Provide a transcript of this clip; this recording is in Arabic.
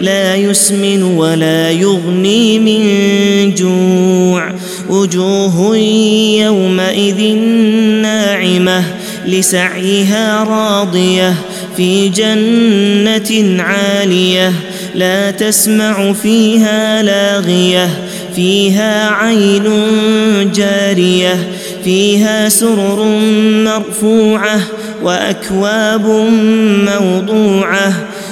لا يسمن ولا يغني من جوع. وجوه يومئذ ناعمة لسعيها راضية في جنة عالية لا تسمع فيها لاغية. فيها عين جارية فيها سرر مرفوعة وأكواب موضوعة.